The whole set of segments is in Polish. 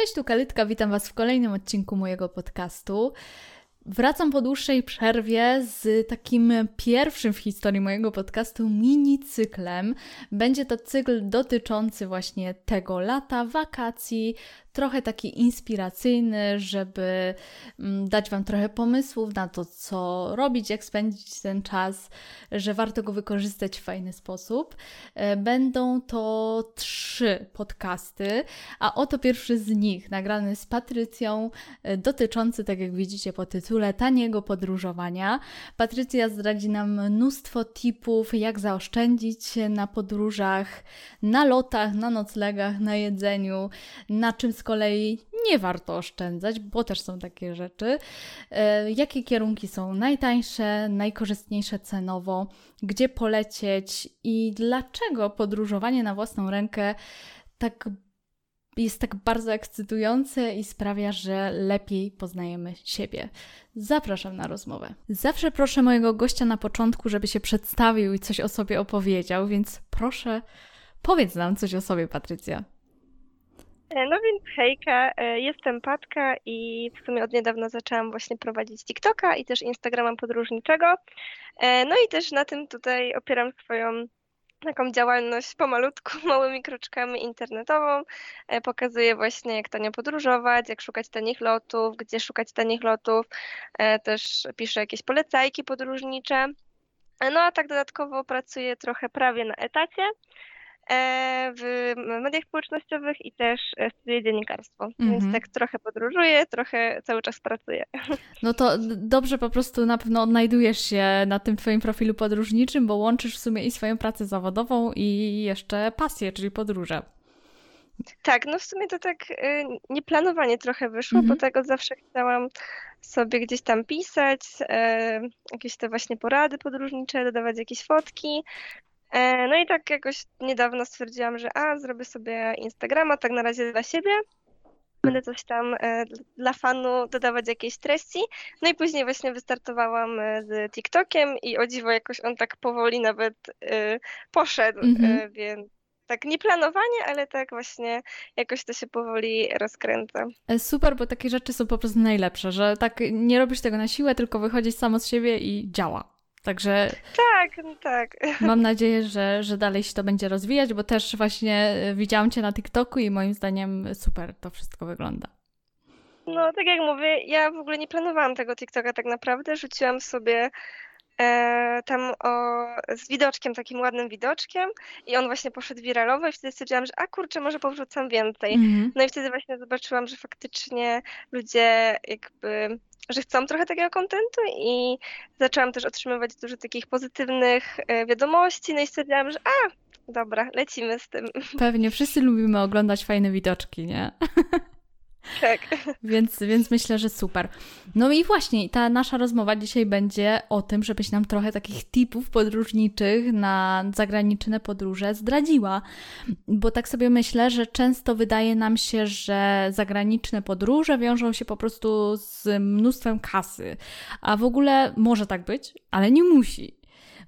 Cześć, tu Kalitka, witam Was w kolejnym odcinku mojego podcastu. Wracam po dłuższej przerwie z takim pierwszym w historii mojego podcastu mini cyklem. Będzie to cykl dotyczący właśnie tego lata, wakacji, trochę taki inspiracyjny, żeby mm, dać Wam trochę pomysłów na to, co robić, jak spędzić ten czas, że warto go wykorzystać w fajny sposób. E, będą to trzy podcasty, a oto pierwszy z nich, nagrany z Patrycją, e, dotyczący, tak jak widzicie po tytule, taniego podróżowania. Patrycja zdradzi nam mnóstwo tipów, jak zaoszczędzić na podróżach, na lotach, na noclegach, na jedzeniu, na czym z kolei nie warto oszczędzać, bo też są takie rzeczy. E, jakie kierunki są najtańsze, najkorzystniejsze cenowo, gdzie polecieć i dlaczego podróżowanie na własną rękę tak jest tak bardzo ekscytujące i sprawia, że lepiej poznajemy siebie. Zapraszam na rozmowę. Zawsze proszę mojego gościa na początku, żeby się przedstawił i coś o sobie opowiedział, więc proszę, powiedz nam coś o sobie, Patrycja. E, no więc hejka, e, jestem Patka i w sumie od niedawna zaczęłam właśnie prowadzić TikToka i też Instagrama podróżniczego. E, no i też na tym tutaj opieram swoją taką działalność pomalutku, małymi kroczkami internetową. Pokazuję właśnie jak tanio podróżować, jak szukać tanich lotów, gdzie szukać tanich lotów. Też piszę jakieś polecajki podróżnicze. No a tak dodatkowo pracuję trochę prawie na etacie. E, w mediach społecznościowych i też e, studiuję dziennikarstwo. Mhm. Więc tak trochę podróżuję, trochę cały czas pracuję. No to dobrze po prostu na pewno odnajdujesz się na tym Twoim profilu podróżniczym, bo łączysz w sumie i swoją pracę zawodową i jeszcze pasję, czyli podróże. Tak, no w sumie to tak y, nieplanowanie trochę wyszło, mhm. bo tego zawsze chciałam sobie gdzieś tam pisać, e, jakieś te właśnie porady podróżnicze, dodawać jakieś fotki, no i tak jakoś niedawno stwierdziłam, że a, zrobię sobie Instagrama, tak na razie dla siebie. Będę coś tam e, dla fanu dodawać jakieś treści. No i później właśnie wystartowałam e, z TikTokiem i o dziwo jakoś on tak powoli nawet poszedł, mhm. więc tak nieplanowanie, ale tak właśnie jakoś to się powoli rozkręca. Super, bo takie rzeczy są po prostu najlepsze, że tak nie robisz tego na siłę, tylko wychodzisz samo z siebie i działa. Także. Tak, tak. Mam nadzieję, że, że dalej się to będzie rozwijać, bo też właśnie widziałam Cię na TikToku i moim zdaniem super to wszystko wygląda. No, tak jak mówię, ja w ogóle nie planowałam tego TikToka tak naprawdę. Rzuciłam sobie e, tam o, z widoczkiem, takim ładnym widoczkiem i on właśnie poszedł wiralowo i wtedy stwierdziłam, że a kurczę, może powrzucam więcej. -hmm. No i wtedy właśnie zobaczyłam, że faktycznie ludzie jakby że chcą trochę takiego kontentu i zaczęłam też otrzymywać dużo takich pozytywnych e, wiadomości, no i stwierdziłam, że a, dobra, lecimy z tym. Pewnie wszyscy lubimy oglądać fajne widoczki, nie? Tak. Więc, więc myślę, że super. No i właśnie ta nasza rozmowa dzisiaj będzie o tym, żebyś nam trochę takich tipów podróżniczych na zagraniczne podróże zdradziła. Bo tak sobie myślę, że często wydaje nam się, że zagraniczne podróże wiążą się po prostu z mnóstwem kasy. A w ogóle może tak być, ale nie musi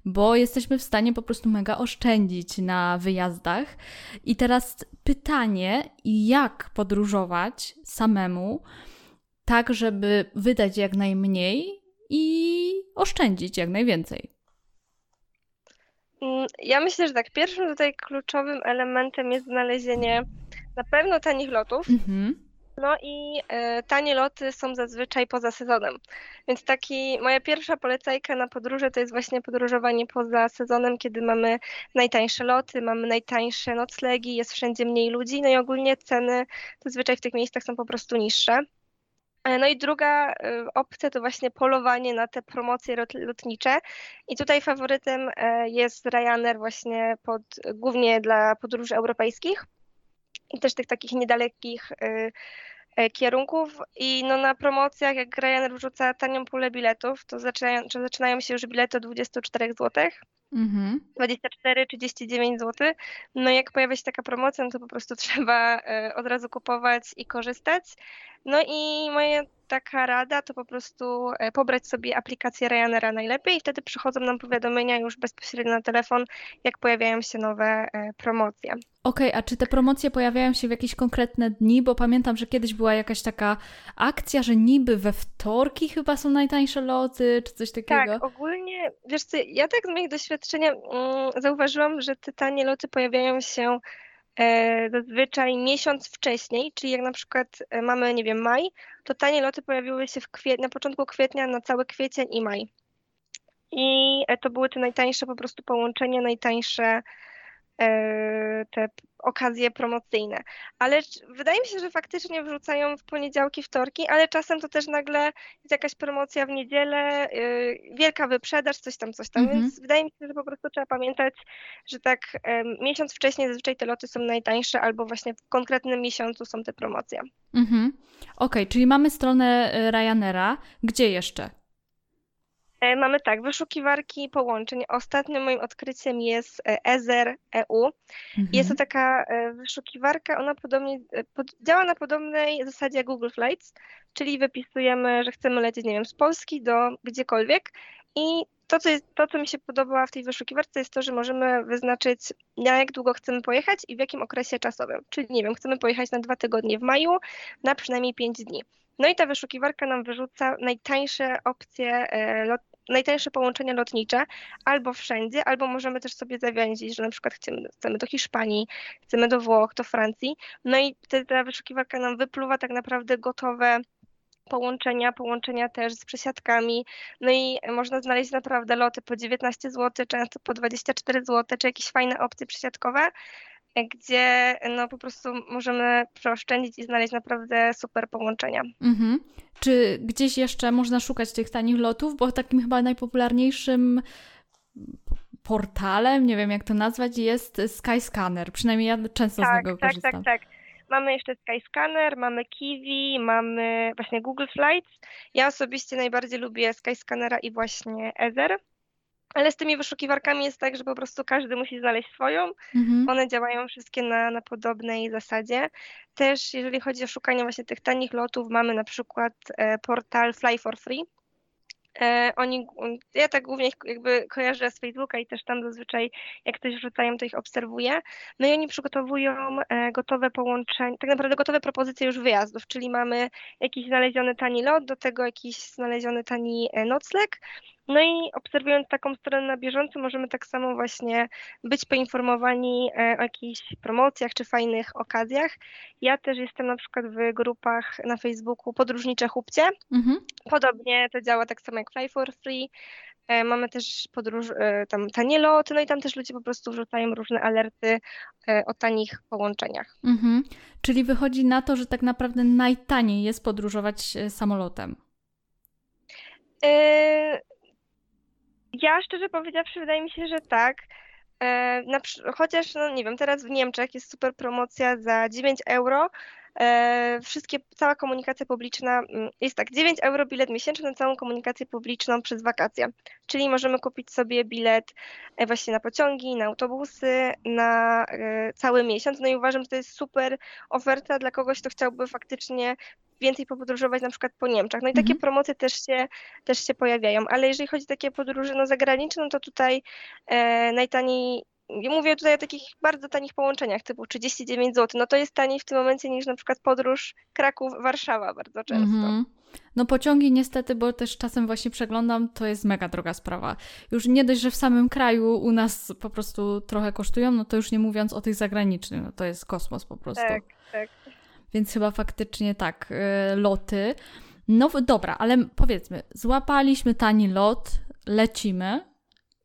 bo jesteśmy w stanie po prostu mega oszczędzić na wyjazdach. I teraz pytanie, jak podróżować samemu, tak żeby wydać jak najmniej i oszczędzić jak najwięcej. Mm, ja myślę, że tak, pierwszym tutaj kluczowym elementem jest znalezienie na pewno tanich lotów. Mhm no i e, tanie loty są zazwyczaj poza sezonem. Więc taki moja pierwsza polecajka na podróże to jest właśnie podróżowanie poza sezonem, kiedy mamy najtańsze loty, mamy najtańsze noclegi, jest wszędzie mniej ludzi, no i ogólnie ceny zazwyczaj w tych miejscach są po prostu niższe. E, no i druga e, opcja to właśnie polowanie na te promocje lotnicze. I tutaj faworytem jest Ryanair właśnie pod, głównie dla podróży europejskich i też tych takich niedalekich E, kierunków i no na promocjach, jak Ryanair wrzuca tanią pulę biletów, to zaczynają, zaczynają się już bilety od 24 zł. Mhm. 24, 39 zł. No jak pojawia się taka promocja, no to po prostu trzeba e, od razu kupować i korzystać. No i moja taka rada to po prostu e, pobrać sobie aplikację Ryanaira najlepiej i wtedy przychodzą nam powiadomienia już bezpośrednio na telefon, jak pojawiają się nowe e, promocje. Okej, okay, a czy te promocje pojawiają się w jakieś konkretne dni? Bo pamiętam, że kiedyś była jakaś taka akcja, że niby we wtorki chyba są najtańsze loty, czy coś takiego. Tak, ogólnie, wiesz co, ja tak z moich doświadczenia mm, zauważyłam, że te tanie loty pojawiają się zazwyczaj miesiąc wcześniej, czyli jak na przykład e, mamy, nie wiem, maj, to tanie loty pojawiły się kwiet- na początku kwietnia na cały kwiecień i maj. I e, to były te najtańsze po prostu połączenia, najtańsze E, te okazje promocyjne. Ale wydaje mi się, że faktycznie wrzucają w poniedziałki, wtorki, ale czasem to też nagle jest jakaś promocja w niedzielę, e, wielka wyprzedaż, coś tam, coś tam. Mhm. Więc wydaje mi się, że po prostu trzeba pamiętać, że tak miesiąc wcześniej zazwyczaj te loty są najtańsze, albo właśnie w konkretnym miesiącu są te promocje. Mhm. Okej, okay, czyli mamy stronę e, Ryanaira. Gdzie jeszcze? E, mamy tak, wyszukiwarki połączeń. Ostatnim moim odkryciem jest e, Ezer EU. Mhm. Jest to taka e, wyszukiwarka, ona podobnie, działa na podobnej zasadzie jak Google Flights, czyli wypisujemy, że chcemy lecieć, nie wiem, z Polski do gdziekolwiek i to co, jest, to, co mi się podoba w tej wyszukiwarce, jest to, że możemy wyznaczyć, na jak długo chcemy pojechać i w jakim okresie czasowym. Czyli, nie wiem, chcemy pojechać na dwa tygodnie w maju, na przynajmniej pięć dni. No i ta wyszukiwarka nam wyrzuca najtańsze opcje lot, najtańsze połączenia lotnicze albo wszędzie, albo możemy też sobie zawęzić, że na przykład chcemy, chcemy do Hiszpanii, chcemy do Włoch, do Francji. No i wtedy ta wyszukiwarka nam wypluwa tak naprawdę gotowe połączenia, połączenia też z przesiadkami. No i można znaleźć naprawdę loty po 19 zł, często po 24 zł, czy jakieś fajne opcje przesiadkowe gdzie no po prostu możemy przeoszczędzić i znaleźć naprawdę super połączenia. Mhm. Czy gdzieś jeszcze można szukać tych tanich lotów? Bo takim chyba najpopularniejszym portalem, nie wiem jak to nazwać, jest Skyscanner. Przynajmniej ja często tak, z niego tak, korzystam. Tak, tak, tak. Mamy jeszcze Skyscanner, mamy Kiwi, mamy właśnie Google Flights. Ja osobiście najbardziej lubię Skyscannera i właśnie Ether. Ale z tymi wyszukiwarkami jest tak, że po prostu każdy musi znaleźć swoją. Mhm. One działają wszystkie na, na podobnej zasadzie. Też jeżeli chodzi o szukanie właśnie tych tanich lotów, mamy na przykład e, portal Fly for Free. E, oni, ja tak głównie jakby kojarzę z Facebooka i też tam zazwyczaj jak ktoś wrzucają, to ich obserwuję. No i oni przygotowują e, gotowe połączenia, tak naprawdę gotowe propozycje już wyjazdów, czyli mamy jakiś znaleziony tani lot, do tego jakiś znaleziony tani nocleg no i obserwując taką stronę na bieżąco, możemy tak samo właśnie być poinformowani e, o jakichś promocjach czy fajnych okazjach. Ja też jestem na przykład w grupach na Facebooku Podróżnicze Chłopcie. Mhm. Podobnie to działa tak samo jak Fly for Free. E, mamy też podróż, e, tam tanie loty, no i tam też ludzie po prostu wrzucają różne alerty o tanich połączeniach. Mhm. Czyli wychodzi na to, że tak naprawdę najtaniej jest podróżować samolotem. Ja szczerze powiedziawszy, wydaje mi się, że tak. E, na, chociaż, no nie wiem, teraz w Niemczech jest super promocja za 9 euro. E, wszystkie, cała komunikacja publiczna mm, jest tak, 9 euro bilet miesięczny na całą komunikację publiczną przez wakacje. Czyli możemy kupić sobie bilet e, właśnie na pociągi, na autobusy, na e, cały miesiąc. No i uważam, że to jest super oferta dla kogoś, kto chciałby faktycznie więcej popodróżować na przykład po Niemczech. No i takie mhm. promocje też się, też się pojawiają, ale jeżeli chodzi o takie podróże no, zagraniczne, no to tutaj e, najtaniej mówię tutaj o takich bardzo tanich połączeniach, typu 39 zł. No to jest taniej w tym momencie niż na przykład podróż Kraków-Warszawa bardzo często. Mm -hmm. No pociągi niestety, bo też czasem właśnie przeglądam, to jest mega droga sprawa. Już nie dość, że w samym kraju u nas po prostu trochę kosztują, no to już nie mówiąc o tych zagranicznych, no to jest kosmos po prostu. Tak, tak. Więc chyba faktycznie tak, y, loty. No dobra, ale powiedzmy, złapaliśmy tani lot, lecimy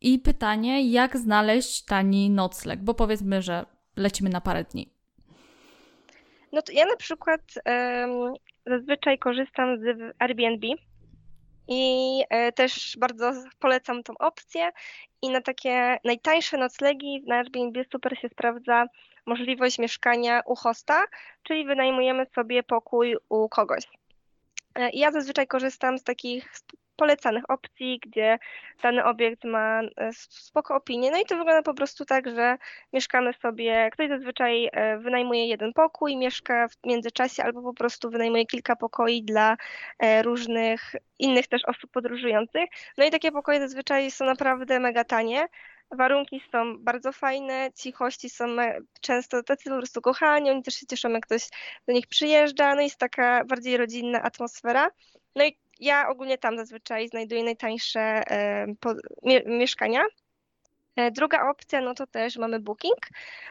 i pytanie, jak znaleźć tani nocleg, bo powiedzmy, że lecimy na parę dni. No to ja na przykład um, zazwyczaj korzystam z Airbnb i e, też bardzo polecam tą opcję i na takie najtańsze noclegi na Airbnb super się sprawdza możliwość mieszkania u hosta, czyli wynajmujemy sobie pokój u kogoś. E, ja zazwyczaj korzystam z takich polecanych opcji, gdzie dany obiekt ma e, spoko opinię. No i to wygląda po prostu tak, że mieszkamy sobie, ktoś zazwyczaj e, wynajmuje jeden pokój, mieszka w międzyczasie albo po prostu wynajmuje kilka pokoi dla różnych innych też osób podróżujących. No i takie pokoje zazwyczaj są naprawdę mega tanie. Warunki są bardzo fajne, ci hości są często tacy po prostu kochani, oni też się cieszą, jak ktoś do nich przyjeżdża, no jest taka bardziej rodzinna atmosfera. No i ja ogólnie tam zazwyczaj znajduję najtańsze mieszkania. E, druga opcja, no to też mamy booking.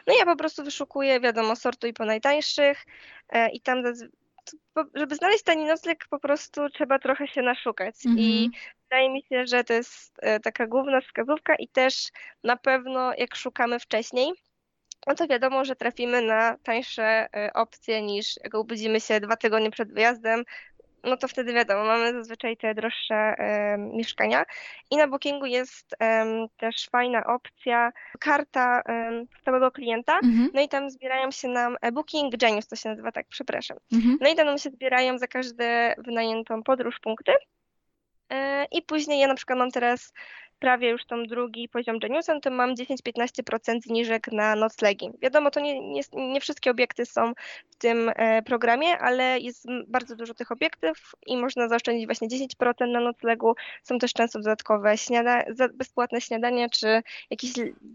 No i ja po prostu wyszukuję, wiadomo, sortuj po najtańszych e, i tam żeby znaleźć tani nocleg po prostu trzeba trochę się naszukać mm -hmm. i mhm. wydaje mi się, że to jest e, taka główna wskazówka i też na pewno jak szukamy wcześniej, no to wiadomo, że trafimy na tańsze opcje niż jak obudzimy się dwa tygodnie przed wyjazdem, no to wtedy wiadomo, mamy zazwyczaj te droższe mieszkania. I na Bookingu jest też fajna opcja, karta stałego klienta, mhm. no i tam zbierają się nam Booking Genius, to się nazywa tak, przepraszam. Mhm. No i tam nam się zbierają za każde wynajętą podróż punkty. E, I później ja na przykład mam teraz prawie już tam drugi poziom Geniusa, to mam 10-15% zniżek na noclegi. Wiadomo, to nie, nie, nie, wszystkie obiekty są w tym e, programie, ale jest bardzo dużo tych obiektów i można zaoszczędzić właśnie 10% na noclegu. Są też często dodatkowe śniada bezpłatne śniadania, czy jakiś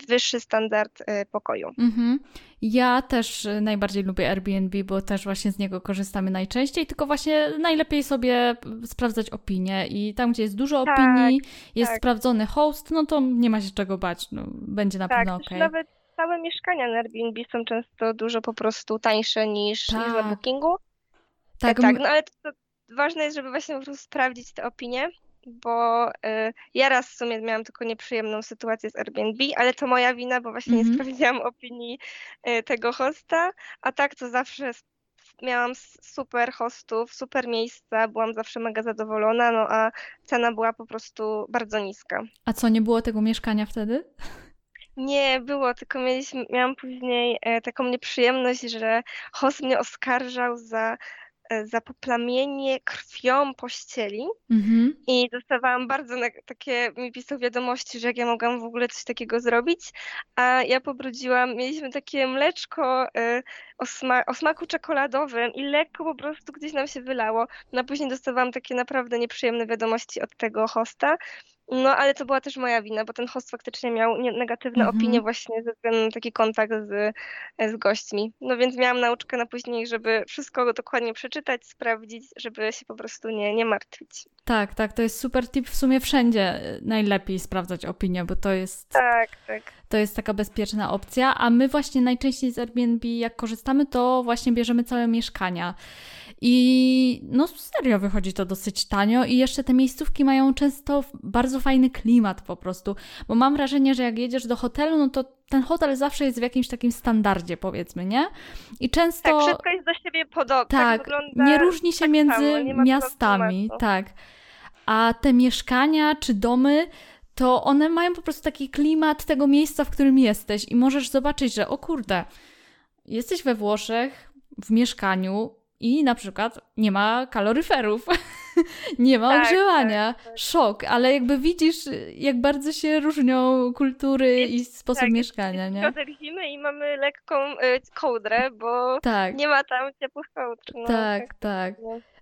wyższy standard e, pokoju. Mhm. Ja też najbardziej lubię Airbnb, bo też właśnie z niego korzystamy najczęściej, tylko właśnie najlepiej sobie sprawdzać opinie i tam, gdzie jest dużo tak, opinii, jest tak. sprawdzony host, no to nie ma się czego bać, no, będzie na tak, pewno ok. Nawet całe mieszkania na Airbnb są często dużo po prostu tańsze niż, tak. niż na tak. Bookingu. Tak, tak no ale to, to ważne jest, żeby właśnie po prostu sprawdzić te opinie bo y, ja raz w sumie miałam tylko nieprzyjemną sytuację z Airbnb, ale to moja wina, bo właśnie mm -hmm. nie mhm. sprawdziłam opinii y, tego hosta, a tak to zawsze miałam super hostów, super miejsca, byłam zawsze mega zadowolona, no a cena była po prostu bardzo niska. A co, nie było tego mieszkania wtedy? Nie, było, tylko mieliśmy, miałam później e, taką nieprzyjemność, że host mnie oskarżał za za poplamienie krwią pościeli mhm. i dostawałam bardzo takie, mi pisał wiadomości, że jak ja mogłam w ogóle coś takiego zrobić, a ja pobrudziłam, mieliśmy takie mleczko y, o, sma o, smaku czekoladowym i lekko po prostu gdzieś nam się wylało. No a później dostawałam takie naprawdę nieprzyjemne wiadomości od tego hosta, no, ale to była też moja wina, bo ten host faktycznie miał negatywne mhm. opinie właśnie ze względu na taki kontakt z, z gośćmi. No więc miałam nauczkę na później, żeby wszystko dokładnie przeczytać, sprawdzić, żeby się po prostu nie, nie martwić. Tak, tak, to jest super tip w sumie wszędzie. Najlepiej sprawdzać opinię, bo to jest. Tak, tak. To jest taka bezpieczna opcja, a my właśnie najczęściej z Airbnb, jak korzystamy, to właśnie bierzemy całe mieszkania. I no serio wychodzi to dosyć tanio i jeszcze te miejscówki mają często bardzo fajny klimat po prostu, bo mam wrażenie, że jak jedziesz do hotelu, no to ten hotel zawsze jest w jakimś takim standardzie, powiedzmy, nie? I często... Tak, wszystko jest do siebie podobne. Tak, tak nie różni się tak między samo, miastami, tak. A te mieszkania czy domy to one mają po prostu taki klimat tego miejsca, w którym jesteś i możesz zobaczyć, że o kurde, jesteś we Włoszech, w mieszkaniu, i na przykład nie ma kaloryferów, nie ma tak, ogrzewania. Tak, tak. Szok, ale jakby widzisz, jak bardzo się różnią kultury i sposób mieszkania, nie? Środek zimy i mamy lekką y, kołdrę, bo tak. nie ma tam ciepłych kołdr. No, tak, tak. tak.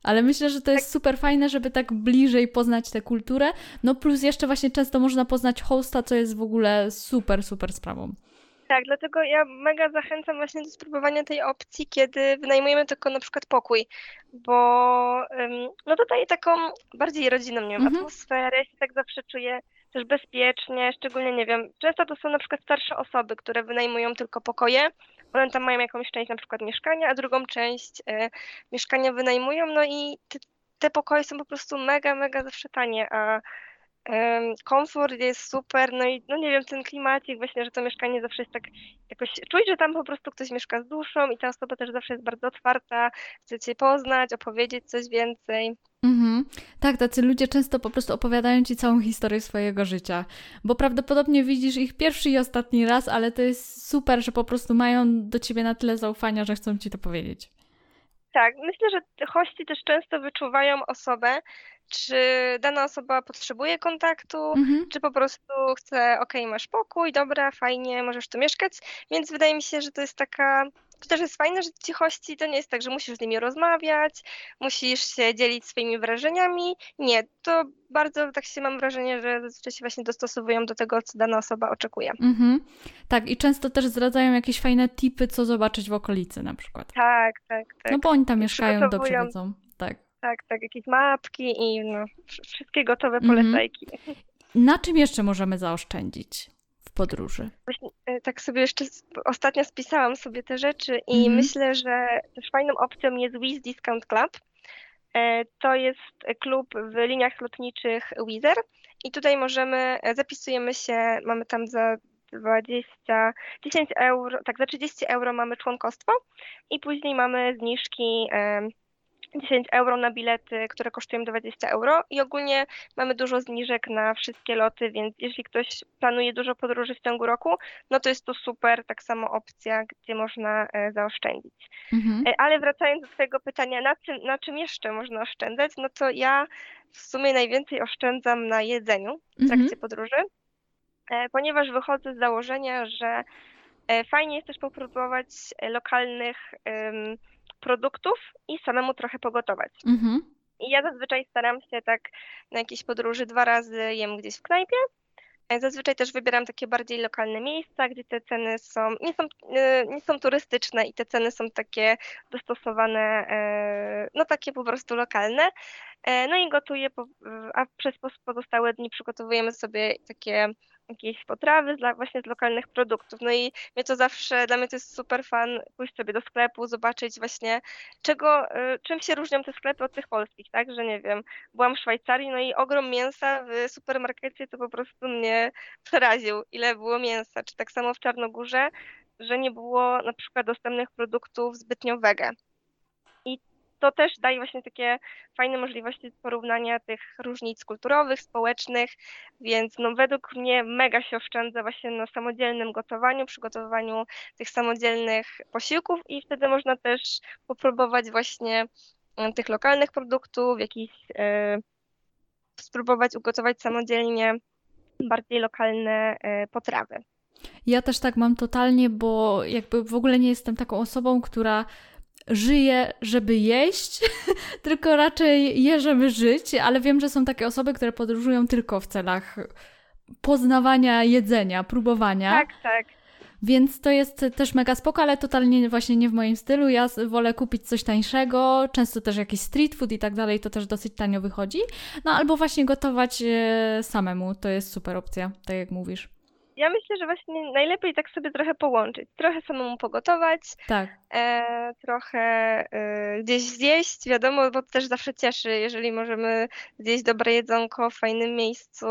Ale myślę, że to jest super fajne, żeby tak bliżej poznać tę kulturę. No plus jeszcze właśnie często można poznać hosta, co jest w ogóle super, super sprawą. Tak, dlatego ja mega zachęcam właśnie do spróbowania tej opcji, kiedy wynajmujemy tylko na przykład pokój, bo no to daje taką bardziej rodzinną, nie wiem, mhm. atmosferę, ja się tak zawsze czuję też bezpiecznie, szczególnie, nie wiem, często to są na przykład starsze osoby, które wynajmują tylko pokoje, one tam mają jakąś część na przykład mieszkania, a drugą część y, mieszkania wynajmują, no i te, te pokoje są po prostu mega, mega zawsze tanie, a komfort jest super, no i no nie wiem, ten klimacik właśnie, że to mieszkanie zawsze jest tak jakoś, czuć, że tam po prostu ktoś mieszka z duszą i ta osoba też zawsze jest bardzo otwarta, chce cię poznać, opowiedzieć coś więcej. Mhm. Tak, tacy ludzie często po prostu opowiadają ci całą historię swojego życia, bo prawdopodobnie widzisz ich pierwszy i ostatni raz, ale to jest super, że po prostu mają do ciebie na tyle zaufania, że chcą ci to powiedzieć. Tak, myślę, że hości też często wyczuwają osobę, czy dana osoba potrzebuje kontaktu, mhm. czy po prostu chce, ok, masz pokój, dobra, fajnie, możesz tu mieszkać, więc wydaje mi się, że to jest taka to też jest fajne, że ci hości to nie jest tak, że musisz z nimi rozmawiać, musisz się dzielić swoimi wrażeniami. Nie, to bardzo tak się mam wrażenie, że zazwyczaj się właśnie dostosowują do tego, co dana osoba oczekuje. Mhm. Tak, i często też zdradzają jakieś fajne tipy, co zobaczyć w okolicy na przykład. Tak, tak, tak. No bo oni tam mieszkają, dobrze wiedzą. Tak. Tak, tak, jakieś mapki i no, wszystkie gotowe mhm. polecajki. Mhm. Na czym jeszcze możemy zaoszczędzić? podróży? Właśnie, e, tak sobie jeszcze ostatnio spisałam sobie te rzeczy i -hmm. myślę, że też fajną opcją jest Wiz Discount Club. E, to jest klub w liniach lotniczych Wizer i tutaj możemy, e, zapisujemy się, mamy tam za 20, 10 euro, tak za 30 euro mamy członkostwo i później mamy zniżki 10 euro na bilety, które kosztują 20 euro i ogólnie mamy dużo zniżek na wszystkie loty, więc jeśli ktoś planuje dużo podróży w ciągu roku, no to jest to super, tak samo opcja, gdzie można e, zaoszczędzić. Mhm. E, ale wracając do Twojego pytania, na czym, na czym jeszcze można oszczędzać, no to ja w sumie najwięcej oszczędzam na jedzeniu w trakcie mhm. podróży, e, ponieważ wychodzę z założenia, że fajnie jest też popróbować lokalnych produktów i samemu trochę pogotować. Mhm. I ja zazwyczaj staram się tak na jakieś podróży dwa razy jem gdzieś w knajpie. E, zazwyczaj też wybieram takie bardziej lokalne miejsca, gdzie te ceny są nie, są, e, nie są turystyczne i te ceny są takie dostosowane, e, no takie po prostu lokalne. No i gotuję, a przez pozostałe dni przygotowujemy sobie takie jakieś potrawy dla, właśnie z lokalnych produktów. No i mnie to zawsze, dla mnie to jest super fan pójść sobie do sklepu, zobaczyć właśnie czego, y, czym się różnią te sklepy od tych polskich, tak, że nie wiem, byłam w Szwajcarii, no i ogrom mięsa w supermarkecie to po prostu mnie przeraził, ile było mięsa, czy tak samo w Czarnogórze, że nie było na przykład dostępnych produktów zbytnio wege to też daje właśnie takie fajne możliwości porównania tych różnic kulturowych, społecznych, więc no według mnie mega się oszczędza właśnie na samodzielnym gotowaniu, przygotowywaniu tych samodzielnych posiłków i wtedy można też popróbować właśnie e, tych lokalnych produktów, jakiś e, spróbować ugotować samodzielnie bardziej lokalne e, potrawy. Ja też tak mam totalnie, bo jakby w ogóle nie jestem taką osobą, która żyje, żeby jeść, tylko raczej je, żeby żyć, ale wiem, że są takie osoby, które podróżują tylko w celach poznawania jedzenia, próbowania. Tak, tak. Więc to jest też mega spoko, ale totalnie właśnie nie w moim stylu. Ja wolę kupić coś tańszego, często też jakiś street food i tak dalej, to też dosyć tanio wychodzi. No albo właśnie gotować e, samemu, to jest super opcja, tak jak mówisz. Ja myślę, że właśnie najlepiej tak sobie trochę połączyć. Trochę samemu pogotować, tak. e, trochę e, gdzieś zjeść, wiadomo, bo to też zawsze cieszy, jeżeli możemy zjeść dobre jedzonko w fajnym miejscu,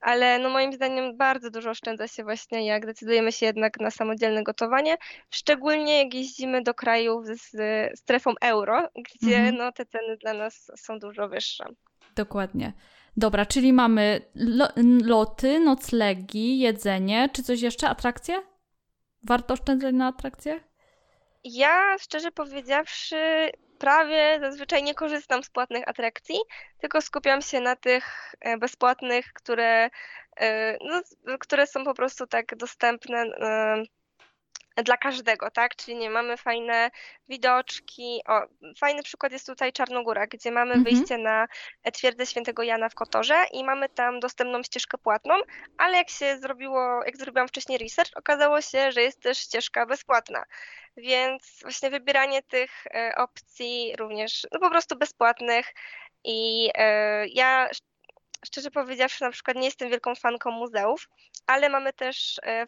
ale no moim zdaniem bardzo dużo oszczędza się właśnie, jak decydujemy się jednak na samodzielne gotowanie, szczególnie jak jeździmy do krajów z strefą euro, gdzie mhm. no, te ceny dla nas są dużo wyższe. Dokładnie. Dobra, czyli mamy lo loty, noclegi, jedzenie. Czy coś jeszcze? Atrakcje? Warto oszczędzać na atrakcje? Ja, szczerze powiedziawszy, prawie zazwyczaj nie korzystam z płatnych atrakcji, tylko skupiam się na tych e, bezpłatnych, które, e, no, które są po prostu tak dostępne e, dla każdego, tak? Czyli nie mamy fajne widoczki. O, fajny przykład jest tutaj Czarnogóra, gdzie mamy mhm. wyjście na twierdzę świętego Jana w Kotorze i mamy tam dostępną ścieżkę płatną, ale jak się zrobiło, jak zrobiłam wcześniej research, okazało się, że jest też ścieżka bezpłatna. Więc właśnie wybieranie tych e, opcji również no po prostu bezpłatnych i e, ja szczerze powiedziawszy, na przykład nie jestem wielką fanką muzeów, ale mamy też e, e,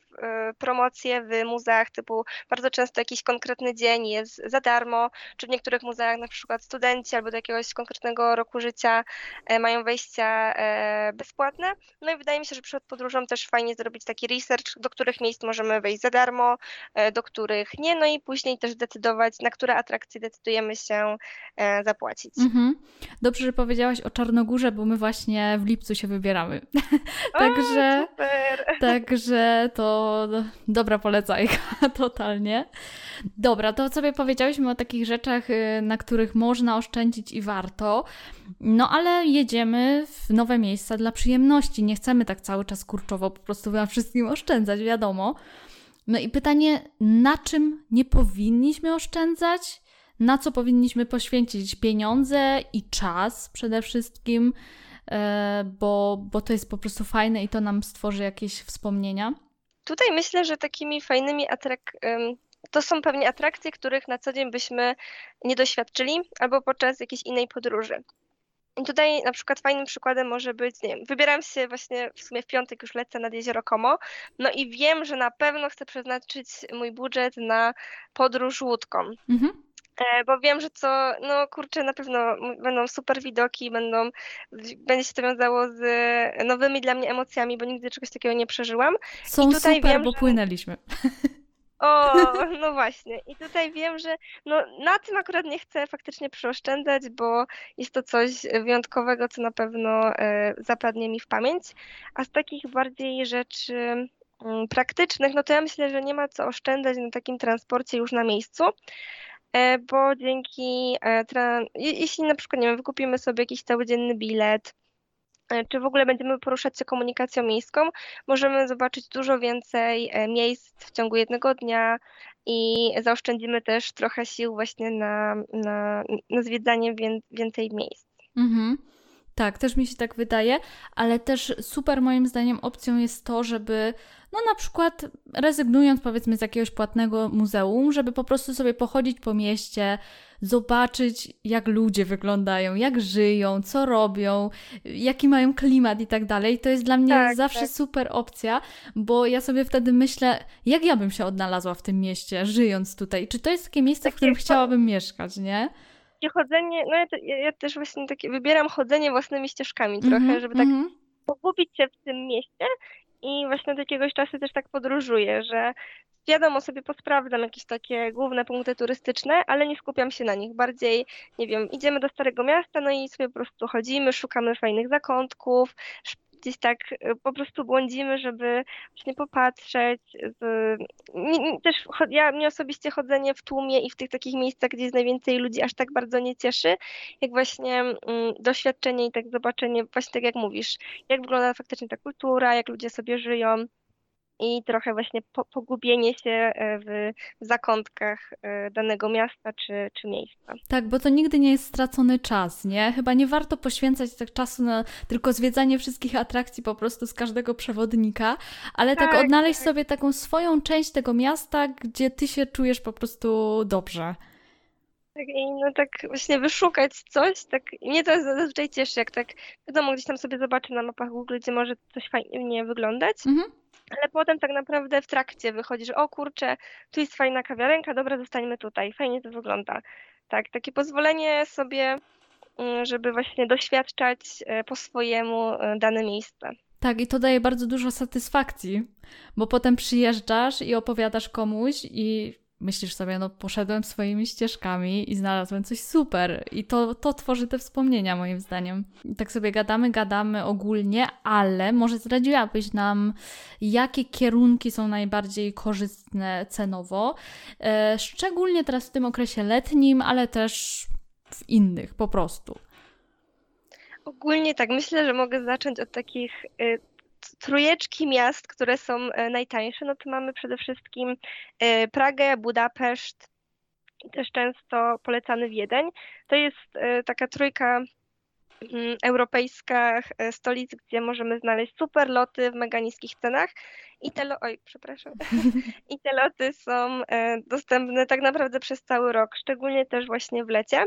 promocje w muzeach typu bardzo często jakiś konkretny dzień jest za darmo, czy w niektórych muzeach na przykład studenci albo do jakiegoś konkretnego roku życia e, mają wejścia bezpłatne. No i wydaje mi się, że przed podróżą też fajnie zrobić taki research, do których miejsc możemy wejść za darmo, do których nie, no i później też decydować, na które atrakcje decydujemy się zapłacić. Mhm. Dobrze, że powiedziałaś o Czarnogórze, bo my właśnie w lipcu się wybieramy. także, super. Także to dobra polecajka, totalnie. Dobra, to sobie powiedziałyśmy o takich rzeczach, y, na których można oszczędzić i warto. No ale jedziemy w nowe miejsca dla przyjemności. Nie chcemy tak cały czas kurczowo po prostu na wszystkim oszczędzać, wiadomo. No i pytanie, na czym nie powinniśmy oszczędzać? Na co powinniśmy poświęcić pieniądze i czas przede wszystkim, bo, bo to jest po prostu fajne i to nam stworzy jakieś wspomnienia? Tutaj myślę, że takimi fajnymi atrak to są pewnie atrakcje, których na co dzień byśmy nie doświadczyli albo podczas jakiejś innej podróży. I tutaj na przykład fajnym przykładem może być, nie wiem, wybieram się właśnie w sumie w piątek już lecę nad jezioro Como, no i wiem, że na pewno chcę przeznaczyć mój budżet na podróż łódką. Mhm. E, bo wiem, że co, no kurczę, na pewno będą super widoki, będą, będzie się to wiązało z nowymi dla mnie emocjami, bo nigdy czegoś takiego nie przeżyłam. Są I tutaj super, wiem, bo płynęliśmy. O, no właśnie. I tutaj wiem, że no, na tym akurat nie chcę faktycznie przeoszczędzać, bo jest to coś wyjątkowego, co na pewno e, zapadnie mi w pamięć. A z takich bardziej rzeczy mm, praktycznych, no to ja myślę, że nie ma co oszczędzać na takim transporcie już na miejscu, bo dzięki, e, jeśli na przykład, nie wiem, wykupimy sobie jakiś całodzienny bilet, E, czy w ogóle będziemy poruszać się komunikacją miejską, możemy zobaczyć dużo więcej e, miejsc w ciągu jednego dnia i zaoszczędzimy też trochę sił właśnie na, na, na zwiedzanie więcej miejsc. Mhm. Tak, też mi się tak wydaje, ale też super moim zdaniem opcją jest to, żeby no na przykład rezygnując powiedzmy z jakiegoś płatnego muzeum, żeby po prostu sobie pochodzić po mieście, zobaczyć jak ludzie wyglądają, jak żyją, co robią, jaki mają klimat i tak dalej. To jest dla mnie tak, zawsze tak. super opcja, bo ja sobie wtedy myślę, jak ja bym się odnalazła w tym mieście, żyjąc tutaj. Czy to jest takie miejsce, tak w którym chciałabym mieszkać, nie? Chodzenie, no ja, ja, ja, też właśnie takie wybieram chodzenie własnymi ścieżkami mm -hmm, trochę, żeby tak mm -hmm. pogubić się w tym mieście i właśnie od jakiegoś czasu też tak podróżuję, że wiadomo, sobie posprawdzam jakieś takie główne punkty turystyczne, ale nie skupiam się na nich. Bardziej, nie wiem, idziemy do Starego Miasta, no i sobie po prostu chodzimy, szukamy fajnych zakątków, gdzieś tak y, po prostu błądzimy, żeby właśnie popatrzeć. Też ja mnie osobiście chodzenie w tłumie i w tych takich miejscach, gdzie jest najwięcej ludzi, aż tak bardzo nie cieszy, jak właśnie mm, doświadczenie i tak zobaczenie, właśnie tak jak mówisz, jak wygląda faktycznie ta kultura, jak ludzie sobie żyją i trochę właśnie po, pogubienie się e, w zakątkach e, danego miasta czy, czy miejsca. Tak, bo to nigdy nie jest stracony czas, nie? Chyba nie warto poświęcać tak czasu na tylko zwiedzanie wszystkich atrakcji po prostu z każdego przewodnika, ale tak, tak odnaleźć tak. sobie taką swoją część tego miasta, gdzie ty się czujesz po prostu dobrze. Tak, i no tak właśnie wyszukać coś, tak mnie to zazwyczaj cieszy, jak tak wiadomo, gdzieś tam sobie zobaczę na mapach Google, gdzie może coś fajnie wyglądać, mhm ale potem tak naprawdę w trakcie wychodzi, że o kurczę, tu jest fajna kawiarenka, dobra, zostańmy tutaj, fajnie to wygląda. Tak, takie pozwolenie sobie, mm, żeby właśnie doświadczać e, po swojemu e, dane miejsce. Tak, i to daje bardzo dużo satysfakcji, bo potem przyjeżdżasz i opowiadasz komuś i myślisz sobie, no poszedłem swoimi ścieżkami i znalazłem coś super. I to, to tworzy te wspomnienia, moim zdaniem. Tak sobie gadamy, gadamy ogólnie, ale może zdradziłabyś nam, jakie kierunki są najbardziej korzystne cenowo, e, szczególnie teraz w tym okresie letnim, ale też w innych po prostu. Ogólnie tak, myślę, że mogę zacząć od takich y, trójeczki miast, które są e, najtańsze, no to mamy przede wszystkim e, Pragę, Budapeszt i też często polecany Wiedeń. To jest e, taka trójka mm, europejska stolic, gdzie możemy znaleźć super loty w mega niskich cenach. I te, lo- oj, przepraszam. I te loty są dostępne tak naprawdę przez cały rok, szczególnie też właśnie w lecie.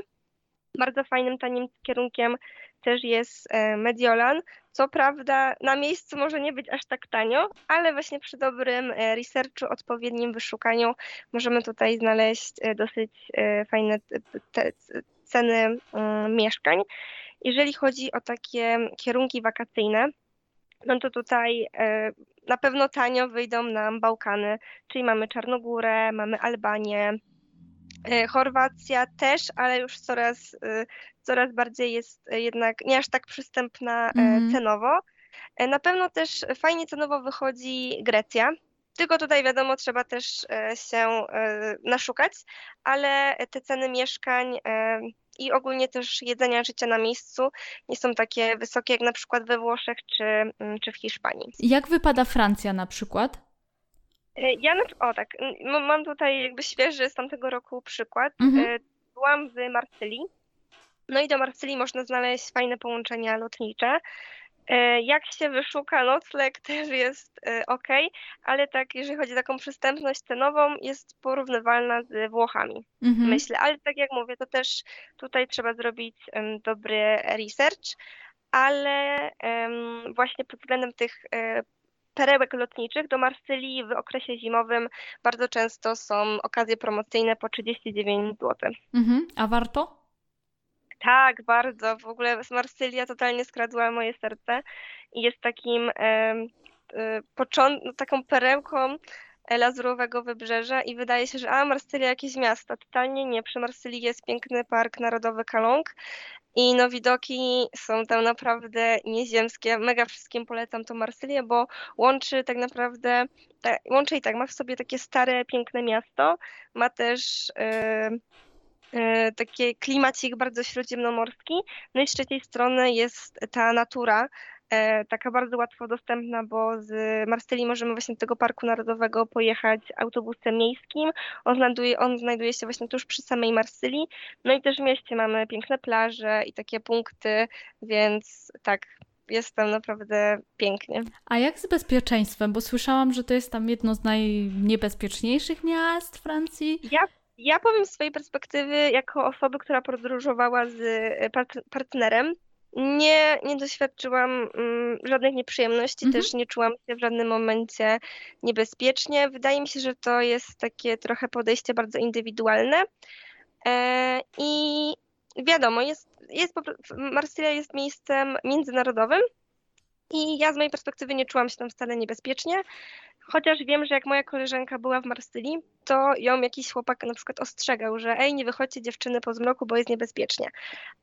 Bardzo fajnym, tanim kierunkiem też jest Mediolan. Co prawda na miejscu może nie być aż tak tanio, ale właśnie przy dobrym e, researchu, odpowiednim wyszukaniu możemy tutaj znaleźć e, dosyć fajne ceny mm, mieszkań. Jeżeli chodzi o takie kierunki wakacyjne, no to tutaj na pewno tanio wyjdą nam Bałkany, czyli mamy Czarnogórę, mamy Albanię, Chorwacja też, ale już coraz, coraz bardziej jest jednak nie aż tak przystępna mm. cenowo. Na pewno też fajnie cenowo wychodzi Grecja. Tylko tutaj wiadomo, trzeba też się naszukać, ale te ceny mieszkań i ogólnie też jedzenia życia na miejscu nie są takie wysokie jak na przykład we Włoszech czy, mm, czy w Hiszpanii. Jak wypada Francja na przykład? E, ja, o tak, mam tutaj jakby świeży z tamtego roku przykład. Mhm. E, byłam w Marsylii. No i do Marsylii można znaleźć fajne połączenia lotnicze. E, jak się wyszuka nocleg też jest ok, ale tak jeżeli chodzi o taką przystępność cenową jest porównywalna z Włochami, mhm. myślę. Ale tak jak mówię, to też tutaj trzeba zrobić dobry research, ale właśnie pod względem tych perełek lotniczych do Marsylii w okresie zimowym bardzo często są okazje promocyjne po 39 zł. Mhm. A warto? Tak, bardzo. W ogóle Marsylia totalnie skradła moje serce i jest takim e, no, taką perełką e, lazurowego wybrzeża i wydaje się, że a Marsylia jakieś miasto. Totalnie nie. Przy Marsylii jest piękny park narodowy Kalong i no widoki są tam naprawdę nieziemskie. Mega wszystkim polecam to Marsylię, bo łączy tak naprawdę, łączy i tak, ma w sobie takie stare, piękne miasto, ma też e, E, taki klimacik bardzo śródziemnomorski. No i z trzeciej strony jest ta natura, taka bardzo łatwo dostępna, bo z Marsylii możemy właśnie do tego Parku Narodowego pojechać autobusem miejskim. On znajduje, on znajduje się właśnie tuż przy samej Marsylii. No i też w mieście mamy piękne plaże i takie punkty, więc tak, jest tam naprawdę pięknie. A jak z bezpieczeństwem? Bo słyszałam, że to jest tam jedno z najniebezpieczniejszych miast Francji. Ja ja powiem z swojej perspektywy, jako osoby, która podróżowała z e, partnerem, nie, nie doświadczyłam mm, żadnych nieprzyjemności, mhm. też nie czułam się w żadnym momencie niebezpiecznie. Wydaje mi się, że to jest takie trochę podejście bardzo indywidualne. E, I wiadomo, jest, jest, Marsylia jest miejscem międzynarodowym i ja z mojej perspektywy nie czułam się tam wcale niebezpiecznie. Chociaż wiem, że jak moja koleżanka była w Marsylii, to ją jakiś chłopak na przykład ostrzegał, że ej, nie wychodźcie dziewczyny po zmroku, bo jest niebezpiecznie.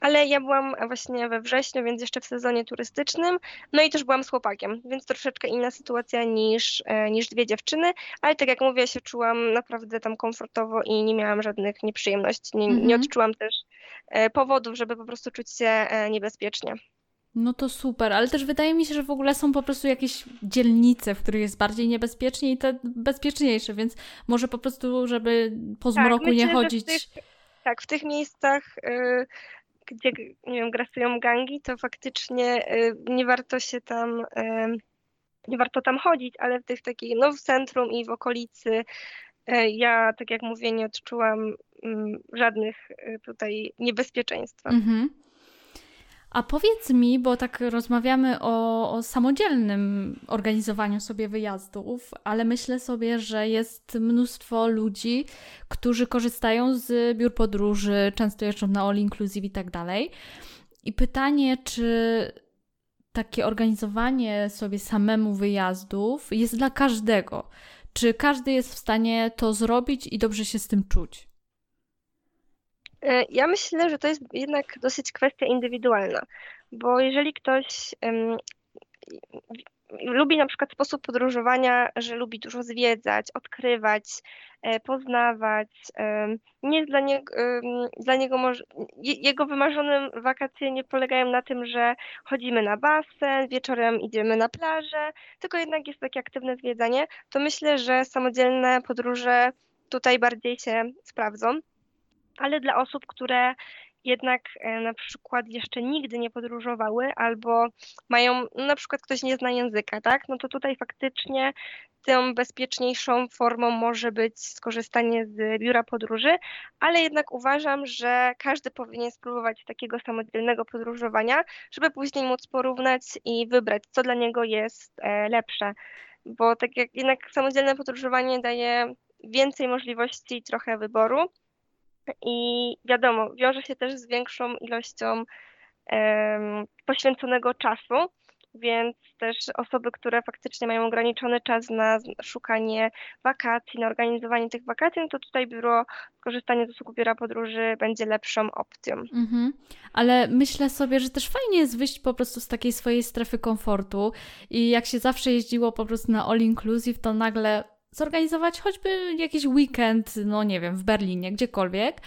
Ale ja byłam właśnie we wrześniu, więc jeszcze w sezonie turystycznym, no i też byłam z chłopakiem, więc troszeczkę inna sytuacja niż, e, niż dwie dziewczyny, ale tak jak mówię, ja się czułam naprawdę tam komfortowo i nie miałam żadnych nieprzyjemności, nie, nie mhm. odczułam też e, powodów, żeby po prostu czuć się e, niebezpiecznie. No to super, ale też wydaje mi się, że w ogóle są po prostu jakieś dzielnice, w których jest bardziej niebezpiecznie i te bezpieczniejsze, więc może po prostu, żeby po tak, zmroku myślę, nie chodzić. W tych, tak, w tych miejscach, y, gdzie nie wiem, grasują gangi, to faktycznie y, nie warto się tam, y, nie warto tam chodzić, ale w tych takich, no w centrum i w okolicy ja, tak jak mówię, nie odczułam mm, żadnych tutaj niebezpieczeństwa. Mhm. A powiedz mi, bo tak rozmawiamy o, o, samodzielnym organizowaniu sobie wyjazdów, ale myślę sobie, że jest mnóstwo ludzi, którzy korzystają z biur podróży, często jeżdżą na all inclusive i tak dalej. I pytanie, czy takie organizowanie sobie samemu wyjazdów jest dla każdego? Czy każdy jest w stanie to zrobić i dobrze się z tym czuć? E, ja myślę, że to jest jednak dosyć kwestia indywidualna, bo jeżeli ktoś um, lubi na przykład sposób podróżowania, że lubi dużo zwiedzać, odkrywać, e, poznawać, nie dla niego, dla niego może, jego wymarzonym wakacje nie polegają na tym, że chodzimy na basen, wieczorem idziemy na plażę, tylko jednak jest takie aktywne zwiedzanie, to myślę, że samodzielne podróże tutaj bardziej się sprawdzą ale dla osób, które jednak e, na przykład jeszcze nigdy nie podróżowały albo mają, no na przykład ktoś nie zna języka, tak, no to tutaj faktycznie tą bezpieczniejszą formą może być skorzystanie z biura podróży, ale jednak uważam, że każdy powinien spróbować takiego samodzielnego podróżowania, żeby później móc porównać i wybrać, co dla niego jest e, lepsze. Bo tak jak jednak samodzielne podróżowanie daje więcej możliwości i trochę wyboru, i wiadomo, wiąże się też z większą ilością um, poświęconego czasu, więc też osoby, które faktycznie mają ograniczony czas na szukanie wakacji, na organizowanie tych wakacji, no to tutaj biuro, korzystanie z usług biura podróży będzie lepszą opcją. Mhm. Ale myślę sobie, że też fajnie jest wyjść po prostu z takiej swojej strefy komfortu i jak się zawsze jeździło po prostu na all inclusive, to nagle zorganizować choćby jakiś weekend, no nie wiem, w Berlinie, gdziekolwiek.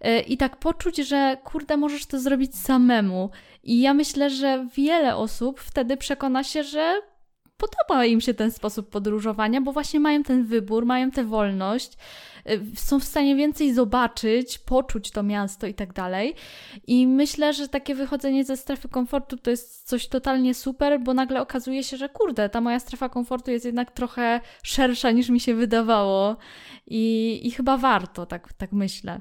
E, I tak poczuć, że kurde, możesz to zrobić samemu. I ja myślę, że wiele osób wtedy przekona się, że podoba im się ten sposób podróżowania, bo właśnie mają ten wybór, mają tę wolność, y, są w stanie więcej zobaczyć, poczuć to miasto i tak dalej. I myślę, że takie wychodzenie ze strefy komfortu to jest coś totalnie super, bo nagle okazuje się, że kurde, ta moja strefa komfortu jest jednak trochę szersza niż mi się wydawało i, i chyba warto, tak, tak myślę.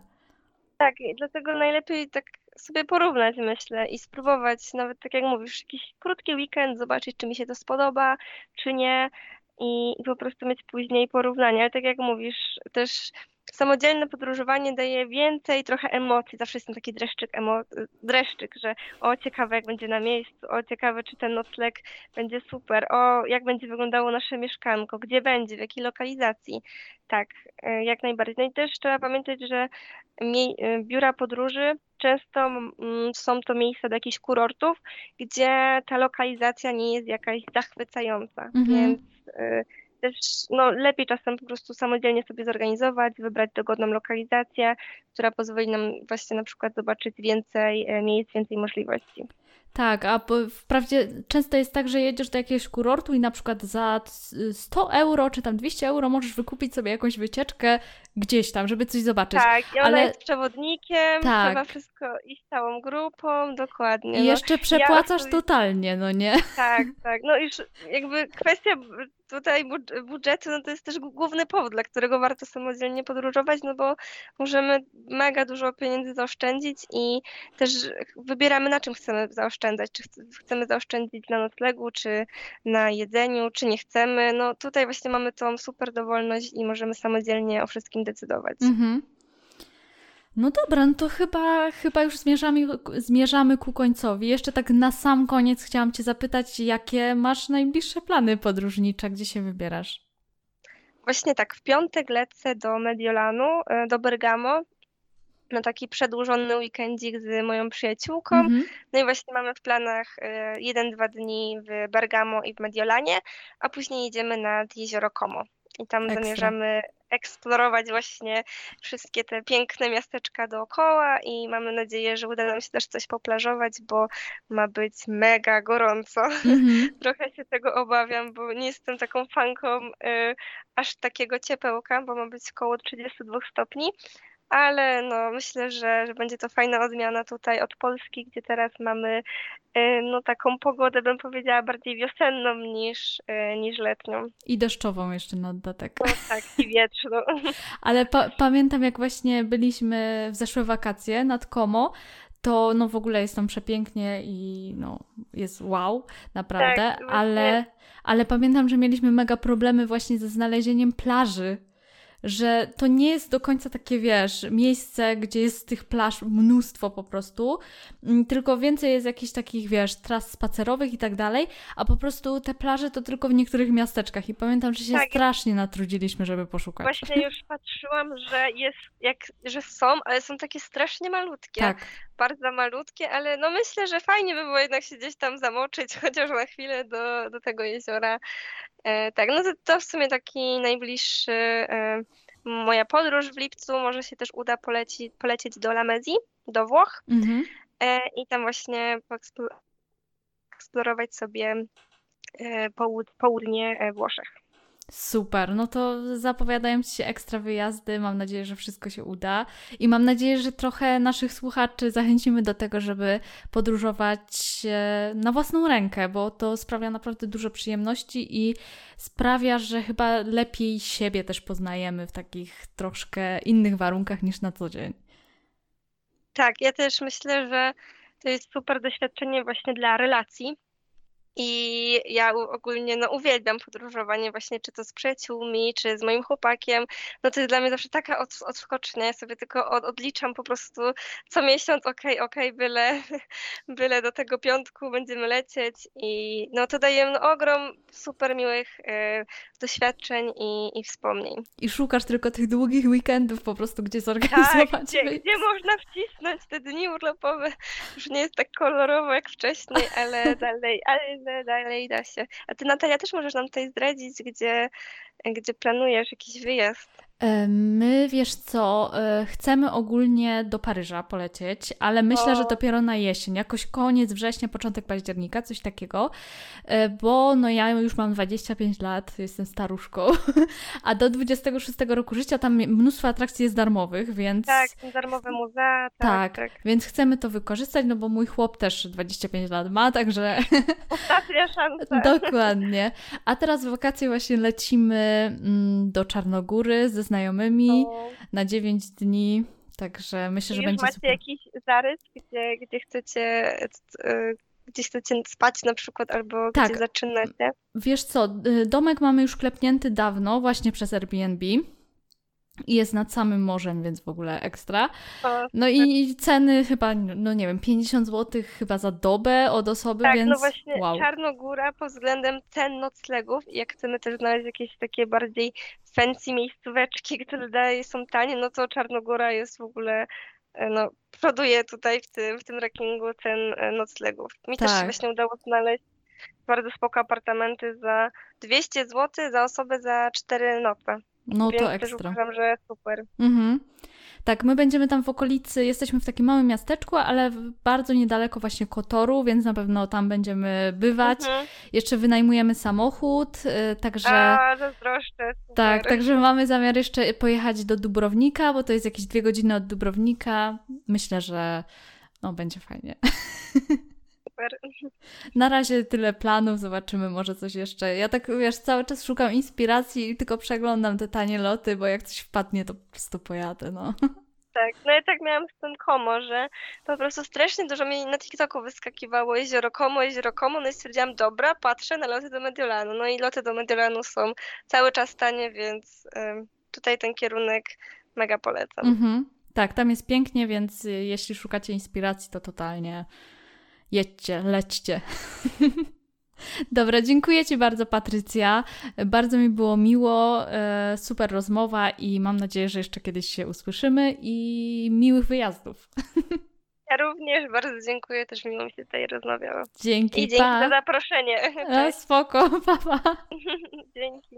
Tak, dlatego najlepiej tak sobie porównać, myślę, i spróbować, nawet tak jak mówisz, jakiś krótki weekend, zobaczyć, czy mi się to spodoba, czy nie, i, i po prostu mieć później porównania. Ale tak jak mówisz, też samodzielne podróżowanie daje więcej trochę emocji. Zawsze jest ten taki dreszczyk, emo- dreszczyk, że o ciekawe jak będzie na miejscu, o ciekawe czy ten nocleg będzie super, o jak będzie wyglądało nasze mieszkanko, gdzie będzie, w jakiej lokalizacji. Tak, e, jak najbardziej. No i też trzeba pamiętać, że e, biura podróży często są to miejsca do jakichś kurortów, gdzie ta lokalizacja nie jest jakaś zachwycająca, mhm. więc e, też no, lepiej czasem po prostu samodzielnie sobie zorganizować, wybrać dogodną lokalizację, która pozwoli nam właśnie na przykład zobaczyć więcej miejsc, więcej możliwości. Tak, a wprawdzie często jest tak, że jedziesz do jakiegoś kurortu i na przykład za 100 euro czy tam 200 euro możesz wykupić sobie jakąś wycieczkę gdzieś tam, żeby coś zobaczyć. Tak, i ona Ale... jest przewodnikiem, tak. trzeba wszystko iść całą grupą, dokładnie. I no. jeszcze przepłacasz ja totalnie, no nie? Tak, tak. No już jakby kwestia tutaj budżetu, no to jest też główny powód, dla którego warto samodzielnie podróżować, no bo możemy mega dużo pieniędzy zaoszczędzić i też wybieramy na czym chcemy zaoszczędzać, czy chcemy zaoszczędzić na noclegu, czy na jedzeniu, czy nie chcemy. No tutaj właśnie mamy tą super dowolność i możemy samodzielnie o wszystkim decydować. Mhm. No dobra, no to chyba, chyba już zmierzamy, zmierzamy ku końcowi. Jeszcze tak na sam koniec chciałam Cię zapytać, jakie masz najbliższe plany podróżnicze, gdzie się wybierasz? Właśnie tak, w piątek lecę do Mediolanu, e, do Bergamo, na taki przedłużony weekendzik z moją przyjaciółką. Mm -hmm. No i właśnie mamy w planach e, jeden, dwa dni w Bergamo i w Mediolanie, a później jedziemy nad jezioro Como. I tam Ekstra. zamierzamy eksplorować właśnie wszystkie te piękne miasteczka dookoła i mamy nadzieję, że uda nam się też coś poplażować, bo ma być mega gorąco. Mm-hmm. Trochę się tego obawiam, bo nie jestem taką fanką y, aż takiego ciepełka, bo ma być około 32 stopni, ale no, myślę, że, że będzie to fajna odmiana tutaj od Polski, gdzie teraz mamy y, no, taką pogodę, bym powiedziała, bardziej wiosenną niż, y, niż letnią. I deszczową jeszcze na dodatek. No, tak, i wietrzną. Ale pa pamiętam, jak właśnie byliśmy w zeszłe wakacje nad Komo, to no w ogóle jest tam przepięknie i no jest wow, naprawdę, tak, ale, ale pamiętam, że mieliśmy mega problemy właśnie ze znalezieniem plaży że to nie jest do końca takie, wiesz, miejsce, gdzie jest tych plaż mnóstwo po prostu, mm, tylko więcej jest jakichś takich, wiesz, tras spacerowych i tak dalej, a po prostu te plaże to tylko w niektórych miasteczkach i pamiętam, że się tak. strasznie natrudziliśmy, żeby poszukać. Właśnie już patrzyłam, że jest, jak, że są, ale są takie strasznie malutkie. Tak. Bardzo malutkie, ale no myślę, że fajnie by było jednak się gdzieś tam zamoczyć, chociaż na chwilę do, do tego jeziora. E, tak, no to, to w sumie taki najbliższy e, moja podróż w lipcu. Może się też uda poleci, polecieć do Lamezji, do Włoch mhm. e, i tam właśnie eksplorować sobie połud południe Włoszech. Super, no to zapowiadają Ci się ekstra wyjazdy. Mam nadzieję, że wszystko się uda i mam nadzieję, że trochę naszych słuchaczy zachęcimy do tego, żeby podróżować na własną rękę, bo to sprawia naprawdę dużo przyjemności i sprawia, że chyba lepiej siebie też poznajemy w takich troszkę innych warunkach niż na co dzień. Tak, ja też myślę, że to jest super doświadczenie właśnie dla relacji I ja ogólnie no, uwielbiam podróżowanie właśnie, czy to z przyjaciółmi, czy z moim chłopakiem. No to jest dla mnie zawsze taka od, odskocznia. Ja sobie tylko od, odliczam po prostu co miesiąc, okej, okay, okej, okay, byle, byle do tego piątku będziemy lecieć. I no to daje no, ogrom super miłych y, doświadczeń i, i wspomnień. I szukasz tylko tych długich weekendów po prostu, gdzie zorganizować. Tak, gdzie, gdzie można wcisnąć te dni urlopowe. Już nie jest tak kolorowo jak wcześniej, ale dalej, ale dalej da się. A ty Natalia też możesz nam tutaj zdradzić, gdzie, gdzie planujesz jakiś wyjazd. E, my, wiesz co, e, chcemy ogólnie do Paryża polecieć, ale myślę, o. że dopiero na jesień, jakoś koniec września, początek października, coś takiego, e, bo no ja już mam 25 lat, jestem staruszką, a do 26 roku życia tam mnóstwo atrakcji jest darmowych, więc... Tak, darmowe muzea, tak, tak, tak. więc chcemy to wykorzystać, no bo mój chłop też 25 lat ma, także... Ostatnia szansa. Dokładnie. A teraz w wakacje właśnie lecimy mm, do Czarnogóry ze znajomymi no. na 9 dni. Także myślę, że będzie macie super. jakiś zarys, gdzie, gdzie chcecie e, gdzie chcecie spać na przykład, albo tak. gdzie zaczynacie? Wiesz co, domek mamy już klepnięty dawno, właśnie przez Airbnb jest nad samym morzem, więc w ogóle ekstra. No i ceny chyba, no nie wiem, 50 zł chyba za dobę od osoby, tak, no więc no właśnie wow. Czarnogóra pod względem cen noclegów i jak chcemy też znaleźć jakieś takie bardziej fancy miejscóweczki, które dalej są tanie, no to Czarnogóra jest w ogóle e, no, przoduje tutaj w tym, w tym rankingu cen e, noclegów. Mi tak. też właśnie udało znaleźć bardzo spoko apartamenty za 200 zł za osobę za 4 noce. No Więc to ekstra. Też uważam, że super. Mhm. Tak, my będziemy tam w okolicy, jesteśmy w takim małym miasteczku, ale bardzo niedaleko właśnie Kotoru, więc na pewno tam będziemy bywać. Mhm. Jeszcze wynajmujemy samochód, y, także... A, zazdroszczę. Super. Tak, także mamy zamiar jeszcze pojechać do Dubrownika, bo to jest jakieś dwie godziny od Dubrownika. Myślę, że no, będzie fajnie. super. Na razie tyle planów, zobaczymy może coś jeszcze. Ja tak, wiesz, cały czas szukam inspiracji i tylko przeglądam te tanie loty, bo jak coś wpadnie, to po prostu pojadę, no. Tak, no ja tak miałam z tym Komo, że po prostu strasznie dużo mi na TikToku wyskakiwało jezioro Komo, jezioro Komo, no i stwierdziłam, dobra, patrzę na loty do Mediolanu. No i loty do Mediolanu są cały czas tanie, więc tutaj ten kierunek mega polecam. Mhm. Tak, tam jest pięknie, więc jeśli szukacie inspiracji, to totalnie jedźcie, lećcie. Dobra, dziękuję Ci bardzo, Patrycja. Bardzo mi było miło, e, super rozmowa i mam nadzieję, że jeszcze kiedyś się usłyszymy i miłych wyjazdów. Ja również bardzo dziękuję, też miło mi się tutaj rozmawiało. Dzięki, I dzięki pa. za zaproszenie. A, spoko, papa. Pa. dzięki.